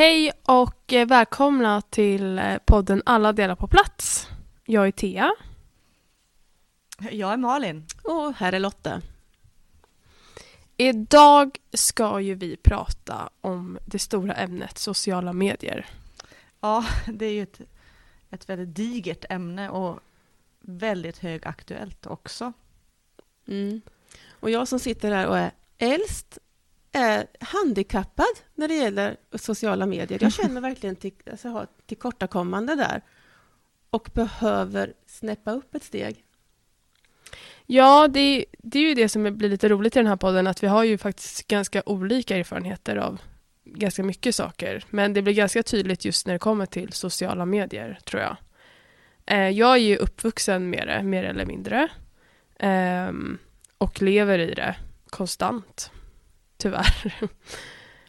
Hej och eh, välkomna till eh, podden Alla delar på plats. Jag är Thea. Jag är Malin. Och här är Lotta. Idag ska ju vi prata om det stora ämnet sociala medier. Ja, det är ju ett, ett väldigt digert ämne och väldigt högaktuellt också. Mm. Och jag som sitter här och är äldst är handikappad när det gäller sociala medier. Jag känner verkligen till, alltså, har tillkortakommande där och behöver snäppa upp ett steg. Ja, det, det är ju det som blir lite roligt i den här podden, att vi har ju faktiskt ganska olika erfarenheter av ganska mycket saker. Men det blir ganska tydligt just när det kommer till sociala medier, tror jag. Eh, jag är ju uppvuxen med det, mer eller mindre. Eh, och lever i det konstant, tyvärr.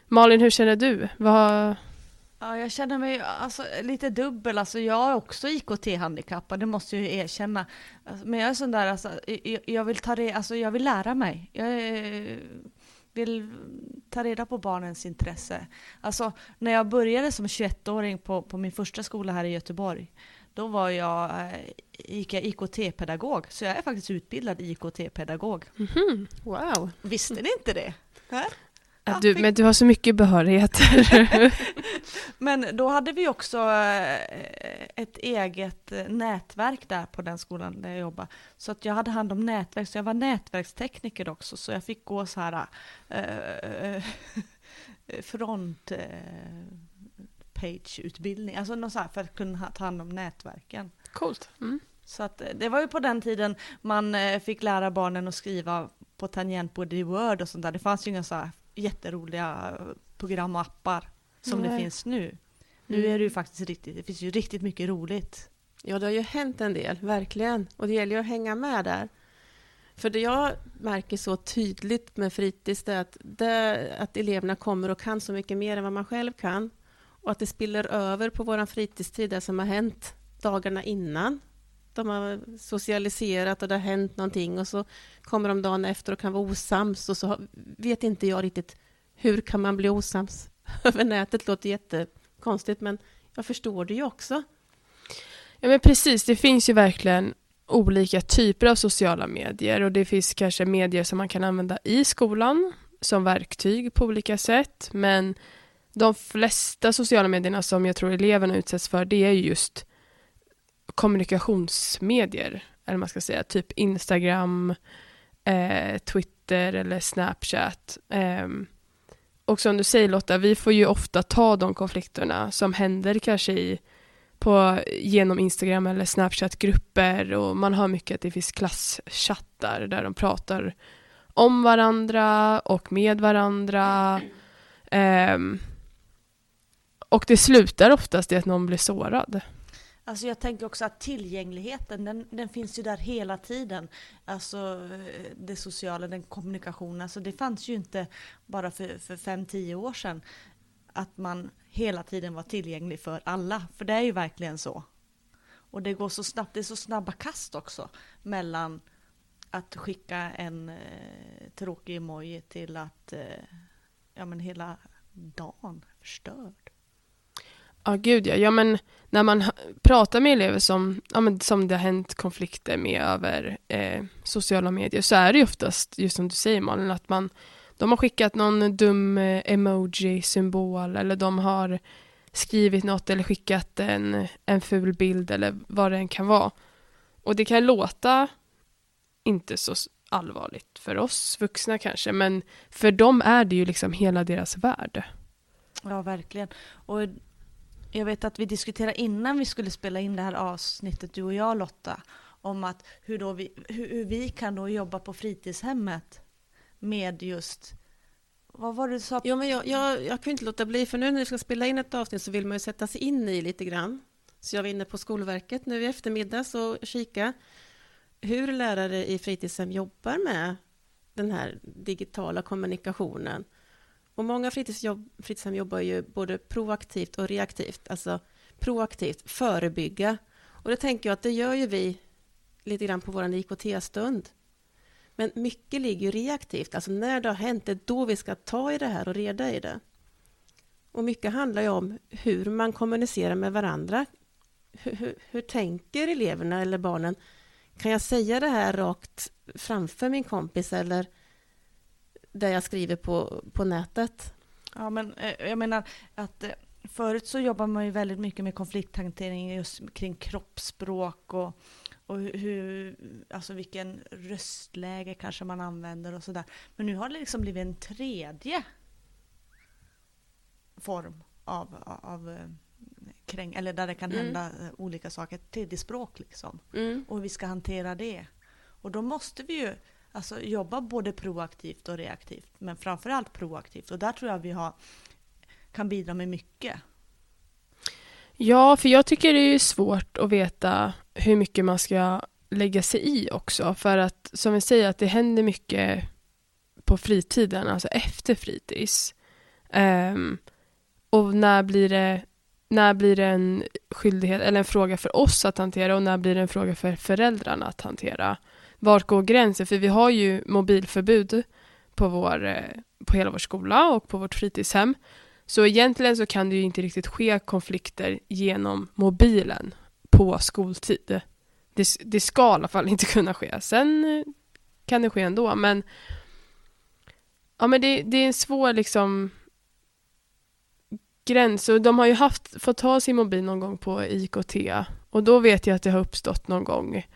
Malin, hur känner du? Vad... Ja, jag känner mig alltså, lite dubbel. Alltså, jag är också IKT-handikappad, det måste jag ju erkänna. Alltså, men jag är sån där, alltså, jag, jag vill ta det, alltså, jag vill lära mig. Jag eh, vill ta reda på barnens intresse. Alltså, när jag började som 21-åring på, på min första skola här i Göteborg, då var jag, eh, gick jag IKT-pedagog. Så jag är faktiskt utbildad IKT-pedagog. Mm -hmm. Wow! Visste ni inte det? Ja, du, men du har så mycket behörigheter. men då hade vi också eh, ett eget nätverk där på den skolan där jag jobbade. Så att jag hade hand om nätverk, så jag var nätverkstekniker också. Så jag fick gå så här äh, front äh, page-utbildning, alltså något så här för att kunna ta hand om nätverken. Coolt. Mm. Så att det var ju på den tiden man fick lära barnen att skriva på tangentbord i Word och sånt där. Det fanns ju inga så här jätteroliga program och appar som Nej. det finns nu. Nu mm. är det ju faktiskt riktigt, det finns ju riktigt mycket roligt. Ja, det har ju hänt en del, verkligen. Och det gäller ju att hänga med där. För det jag märker så tydligt med fritids är att, det, att eleverna kommer och kan så mycket mer än vad man själv kan. Och att det spiller över på vår fritidstid, det som har hänt dagarna innan. De har socialiserat och det har hänt någonting och så kommer de dagen efter och kan vara osams och så vet inte jag riktigt hur kan man bli osams över nätet. låter jättekonstigt men jag förstår det ju också. Ja men precis, det finns ju verkligen olika typer av sociala medier och det finns kanske medier som man kan använda i skolan som verktyg på olika sätt men de flesta sociala medierna som jag tror eleverna utsätts för det är just kommunikationsmedier, eller man ska säga, typ Instagram, eh, Twitter eller Snapchat. Eh, och som du säger Lotta, vi får ju ofta ta de konflikterna som händer kanske i, på, genom Instagram eller Snapchat-grupper och man hör mycket att det finns klasschattar där de pratar om varandra och med varandra. Eh, och det slutar oftast i att någon blir sårad. Alltså jag tänker också att tillgängligheten, den, den, finns ju där hela tiden. Alltså det sociala, den kommunikationen. Alltså det fanns ju inte bara för, för fem, tio år sedan att man hela tiden var tillgänglig för alla. För det är ju verkligen så. Och det går så snabbt, det är så snabba kast också mellan att skicka en eh, tråkig emoji till att eh, ja, men hela dagen förstörd. Ja, gud ja. ja. men när man pratar med elever som, ja, men som det har hänt konflikter med över eh, sociala medier så är det ju oftast, just som du säger Malin, att man de har skickat någon dum eh, emoji-symbol eller de har skrivit något eller skickat en, en ful bild eller vad det än kan vara. Och det kan låta inte så allvarligt för oss vuxna kanske, men för dem är det ju liksom hela deras värld. Ja, verkligen. Och jag vet att vi diskuterade innan vi skulle spela in det här avsnittet, du och jag Lotta, om att hur, då vi, hur, hur vi kan då jobba på fritidshemmet med just vad var det du sa? Jo, men jag, jag, jag kan inte låta bli, för nu när vi ska spela in ett avsnitt så vill man ju sätta sig in i lite grann. Så jag var inne på Skolverket nu i eftermiddag och kika hur lärare i fritidshem jobbar med den här digitala kommunikationen. Och många fritidsjobb, fritidshem jobbar ju både proaktivt och reaktivt, alltså proaktivt, förebygga. Och det tänker jag att det gör ju vi lite grann på vår IKT-stund. Men mycket ligger ju reaktivt, alltså när det har hänt, det är då vi ska ta i det här och reda i det. Och mycket handlar ju om hur man kommunicerar med varandra. Hur, hur, hur tänker eleverna eller barnen? Kan jag säga det här rakt framför min kompis eller där jag skriver på, på nätet? Ja, men eh, jag menar att eh, förut så jobbar man ju väldigt mycket med konflikthantering just kring kroppsspråk och, och hur, alltså vilken röstläge kanske man använder och sådär. Men nu har det liksom blivit en tredje form av, av eh, kräng, eller där det kan Mm. hända eh, olika saker, tredje språk liksom. Mm. Och hur vi ska hantera det. Och då måste vi ju alltså, jobba både proaktivt och reaktivt, men framförallt proaktivt. Och där tror jag vi har, kan bidra med mycket. Ja, för jag tycker det är svårt att veta hur mycket man ska lägga sig i också. För att som vi säger att det händer mycket på fritiden, alltså efter fritids. Um, och när blir det när blir det en skyldighet eller en fråga för oss att hantera och när blir det en fråga för föräldrarna att hantera? Vart går gränsen? För vi har ju mobilförbud på, vår, eh, på hela vår skola och på vårt fritidshem. Så egentligen så kan det ju inte riktigt ske konflikter genom mobilen på skoltid. Det, det ska i alla fall inte kunna ske. Sen eh, kan det ske ändå, men ja, men det, det är en svår liksom gräns. Och de har ju haft, fått ha sin mobil någon gång på IKT och då vet jag att det har uppstått någon gång.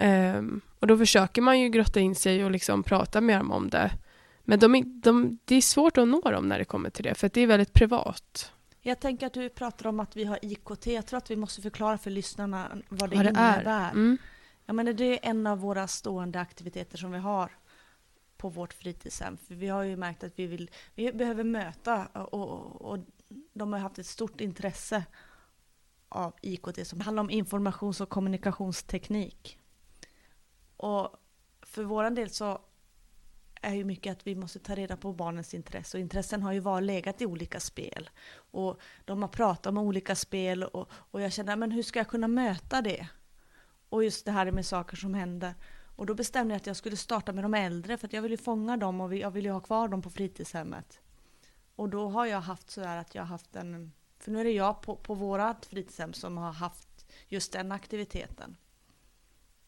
Um, och då försöker man ju grotta in sig och liksom prata med dem om det. Men de, är- de, det är svårt att nå dem när det kommer till det, för det är väldigt privat. Jag tänker att du pratar om att vi har IKT. Jag tror att vi måste förklara för lyssnarna vad det, Vad det är. innebär. Mm. Ja, men det är en av våra stående aktiviteter som vi har på vårt fritidshem. För vi har ju märkt att vi, vill, vi behöver möta och, och de har haft ett stort intresse av IKT som handlar om informations och kommunikationsteknik. Och för vår del så är ju mycket att vi måste ta reda på barnens intresse. Och intressen har ju varit legat i olika spel. Och de har pratat om olika spel och, och jag känner, men hur ska jag kunna möta det? Och just det här med saker som händer. Och då bestämde jag att jag skulle starta med de äldre för att jag vill ju fånga dem och jag vill ju ha kvar dem på fritidshemmet. Och då har jag haft sådär att jag har haft en, för nu är det jag på, på vårat fritidshem som har haft just den aktiviteten.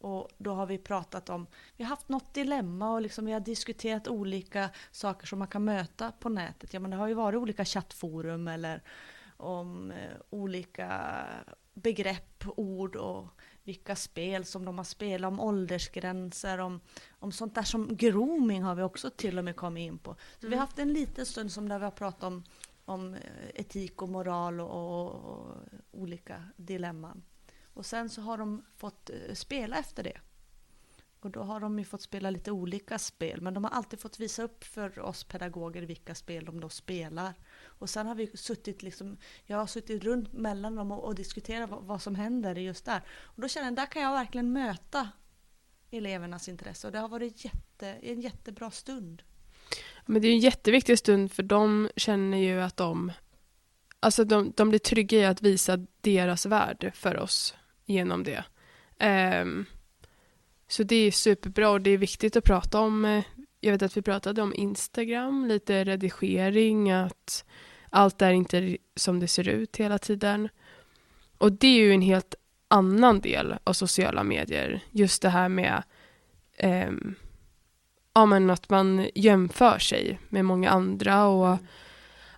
Och då har vi pratat om, vi har haft något dilemma och liksom vi har diskuterat olika saker som man kan möta på nätet. Ja men det har ju varit olika chattforum eller om eh, olika begrepp, ord och vilka spel som de har spelat, om åldersgränser, om, om sånt där som grooming har vi också till och med kommit in på. Så vi har haft en liten stund som där vi har pratat om, om eh, etik och moral och, och, och olika dilemman. Och sen så har de fått eh, spela efter det. Och då har de ju fått spela lite olika spel, men de har alltid fått visa upp för oss pedagoger vilka spel de då spelar. Och sen har vi suttit liksom, jag har suttit runt mellan dem och, och diskuterat vad, vad som händer just där. Och då känner jag, där kan jag verkligen möta elevernas intresse och det har varit jätte, en jättebra stund. Men det är en jätteviktig stund för de känner ju att de, alltså de, de blir trygga i att visa deras värld för oss genom det. Um, så det är superbra och det är viktigt att prata om, eh, jag vet att vi pratade om Instagram, lite redigering, att allt är inte som det ser ut hela tiden. Och det är ju en helt annan del av sociala medier, just det här med um, ja, men att man jämför sig med många andra och mm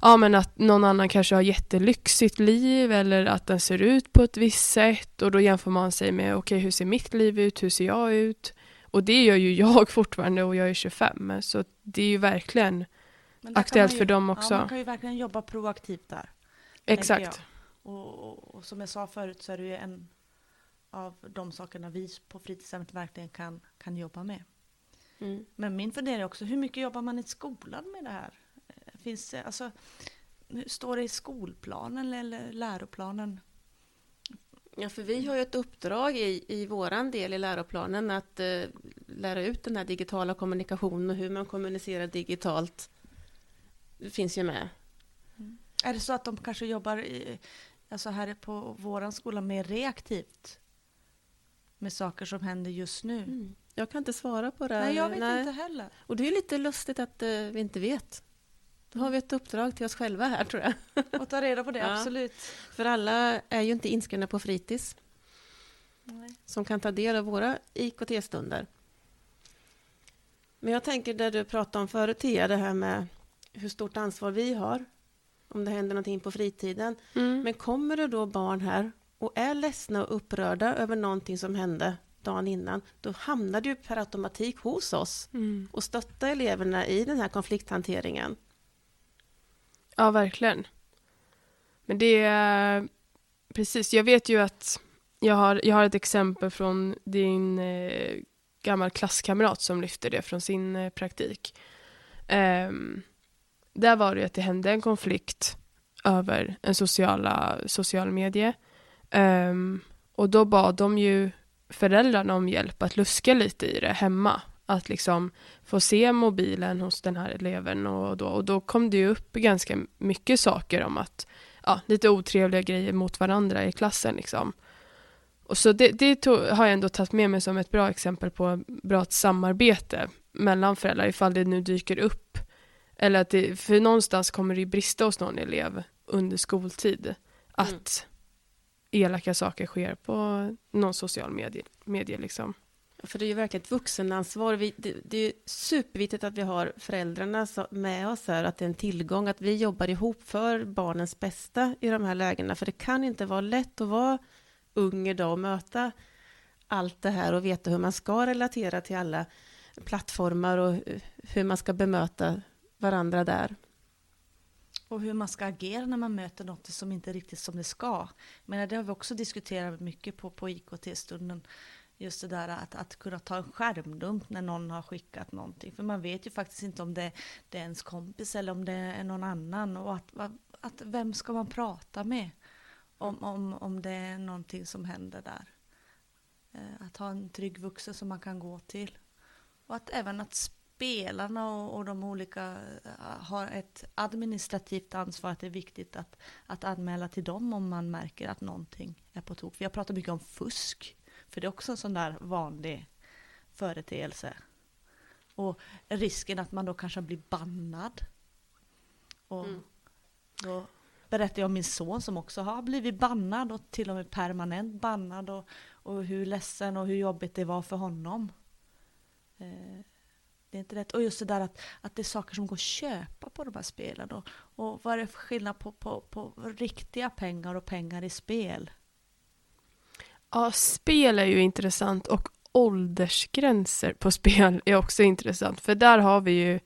ja, men att någon annan kanske har jättelyxigt liv eller att den ser ut på ett visst sätt och då jämför man sig med okej, hur ser mitt liv ut, hur ser jag ut? Och det gör ju jag fortfarande och jag är 25 så det är ju verkligen aktuellt ju- för dem Ja, också. man kan ju verkligen jobba proaktivt där. Exakt. Och, och, och som jag sa förut så är det ju en av de sakerna vi på fritidshemmet verkligen kan, kan jobba med. Mm. Men min fundering är också, hur mycket jobbar man i skolan med det här? Eh, Finns det, alltså, står det i skolplanen eller läroplanen? Ja, för vi har ju ett uppdrag i, i våran del i läroplanen att eh, lära ut den här digitala kommunikationen och hur man kommunicerar digitalt. Det finns ju med. Är det så att de kanske jobbar i, alltså här på våran skola mer reaktivt? Med saker som händer just nu? Mm. Jag kan inte svara på det. Nej, jag vet inte heller. Och det är ju lite lustigt att eh, vi inte vet. Då har vi ett uppdrag till oss själva här tror jag. Och ta reda på det, Ja. absolut. För alla är ju inte inskrivna på fritids Nej. som kan ta del av våra IKT-stunder. Men jag tänker det du pratade om förut, Tia, det här med hur stort ansvar vi har om det händer någonting på fritiden. Mm. Men kommer det då barn här och är ledsna och upprörda över någonting som hände dagen innan, då hamnar det ju per automatik hos oss Mm. och stötta eleverna i den här konflikthanteringen. Ja, verkligen. Men det är precis, jag vet ju att jag har, jag har ett exempel från din eh, gammal klasskamrat som lyfter det från sin eh, praktik. Um, där var det att det hände en konflikt över en sociala, social medie. Um, och då bad de ju föräldrarna om hjälp att luska lite i det hemma. Att liksom få se mobilen hos den här eleven och då, och då kom det ju upp ganska mycket saker om att ja, lite otrevliga grejer mot varandra i klassen liksom. Och så det, det tog, har jag ändå tagit med mig som ett bra exempel på bra samarbete mellan föräldrar ifall det nu dyker upp. Eller att det, för någonstans kommer det ju brista hos någon elev under skoltid att elaka saker sker på någon social medie, medie liksom. För det är ju verkligen ett vuxenansvar. Vi, det, det är ju superviktigt att vi har föräldrarna med oss här, att det är en tillgång, att vi jobbar ihop för barnens bästa i de här lägena. För det kan inte vara lätt att vara ung idag och möta allt det här och veta hur man ska relatera till alla plattformar och hur man ska bemöta varandra där. Och hur man ska agera när man möter något som inte är riktigt som det ska. Men det har vi också diskuterat mycket på, på IKT-stunden. Just det där att, att kunna ta en skärmdump när någon har skickat någonting. För man vet ju faktiskt inte om det, det är ens kompis eller om det är någon annan. Och att, att, vem ska man prata med om, om, om det är någonting som händer där. Eh, att ha en trygg vuxen som man kan gå till. Och att även att spelarna och, och de olika eh, har ett administrativt ansvar. Att det är viktigt att, att anmäla till dem om man märker att någonting är på tok. Vi har pratat mycket om fusk. För det är också en sån där vanlig företeelse. Och risken att man då kanske blir bannad. Och Mm. då berättade jag om min son som också har blivit bannad och till och med permanent bannad. Och, och hur ledsen och hur jobbigt det var för honom. Eh, det är inte rätt. Och just det där att, att det är saker som går att köpa på de här spelen. Och, och vad är det för skillnad på, på, på riktiga pengar och pengar i spel? Ja, spel är ju intressant och åldersgränser på spel är också intressant. För där har vi ju,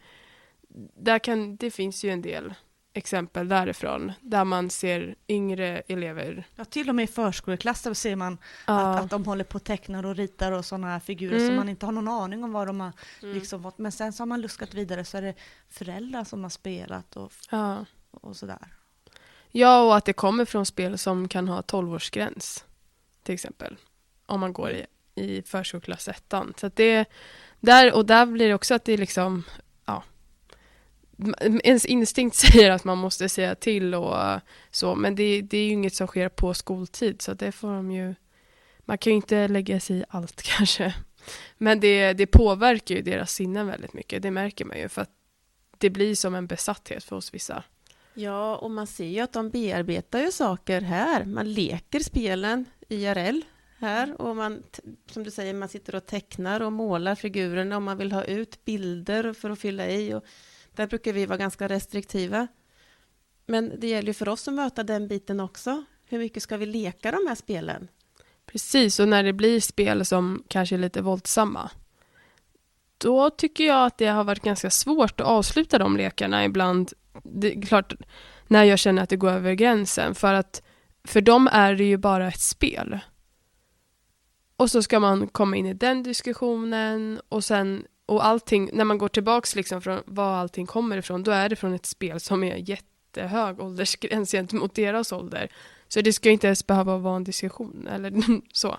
där kan, det finns ju en del exempel därifrån där man ser yngre elever. Ja, till och med i förskoleklass där ser man Ja, att, att de håller på och tecknar och ritar och sådana här figurer Mm. som man inte har någon aning om vad de har Mm. liksom fått. Men sen så har man luskat vidare så är det föräldrar som har spelat och, ja. och sådär. ja, och att det kommer från spel som kan ha 12-årsgräns till exempel. Om man går i, i förskoleklass ettan. Så att det, där, och där blir det också att det är liksom, ja, ens instinkt säger att man måste säga till och så, men det, det är ju inget som sker på skoltid, så det får de ju, man kan ju inte lägga sig i allt kanske. Men det, det påverkar ju deras sinnen väldigt mycket, det märker man ju, för att det blir som en besatthet för oss vissa. Ja, och man ser ju att de bearbetar ju saker här. Man leker spelen IRL här och man, som du säger, man sitter och tecknar och målar figurerna och man vill ha ut bilder för att fylla i och där brukar vi vara ganska restriktiva. Men det gäller ju för oss att möta den biten också. Hur mycket ska vi leka de här spelen? Precis, och när det blir spel som kanske är lite våldsamma, då tycker jag att det har varit ganska svårt att avsluta de lekarna ibland. Det är klart, när jag känner att det går över gränsen, för att för dem är det ju bara ett spel. Och så ska man komma in i den diskussionen och sen och allting, när man går tillbaks liksom från var allting kommer ifrån, då är det från ett spel som är jättehög åldersgräns gentemot deras ålder. Så det ska inte ens behöva vara en diskussion eller så.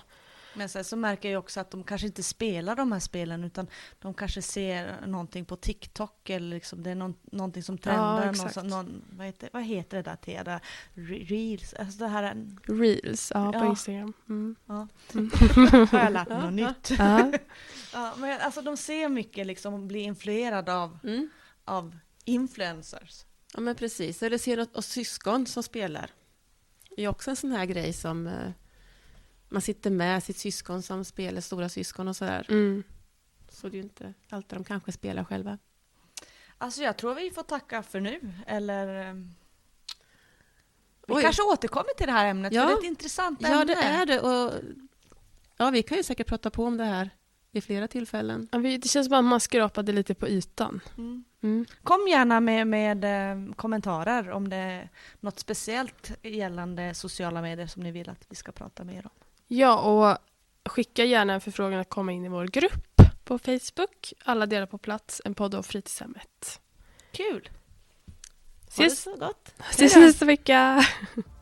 Men sen så märker jag också att de kanske inte spelar de här spelen utan de kanske ser någonting på TikTok eller liksom det är någon, någonting som trendar. någon, exakt. som- någon, vad, heter, vad heter det där Re- Reels? Alltså det här är- Reels, ja, på Ja. Instagram. Mm. ja. Mm. har jag lärt mig något nytt. Ja. Ja, men alltså de ser mycket liksom och blir influerade av, Mm. av influencers. Ja, men precis. Eller ser något, och syskon som spelar. Det är också en sån här grej som eh, man sitter med sitt syskon som spelar stora syskon och sådär. Mm. Så det är ju inte alltid de kanske spelar själva. Alltså jag tror vi får tacka för nu, eller... eh, Vi Oj. kanske återkommer till det här ämnet, Ja. för det är ett intressant ämne. Ja, det är det. Och, ja, vi kan ju säkert prata på om det här vid flera tillfällen. Ja, vi- Det känns som att man skrapade lite på ytan. Mm. Mm. Kom gärna med, med eh, kommentarer om det är något speciellt gällande sociala medier som ni vill att vi ska prata mer om. Ja, och skicka gärna en förfrågan att komma in i vår grupp på Facebook. Alla delar på plats, en podd om fritidshemmet. Kul! Ha det Ses, så gott. ses nästa vecka!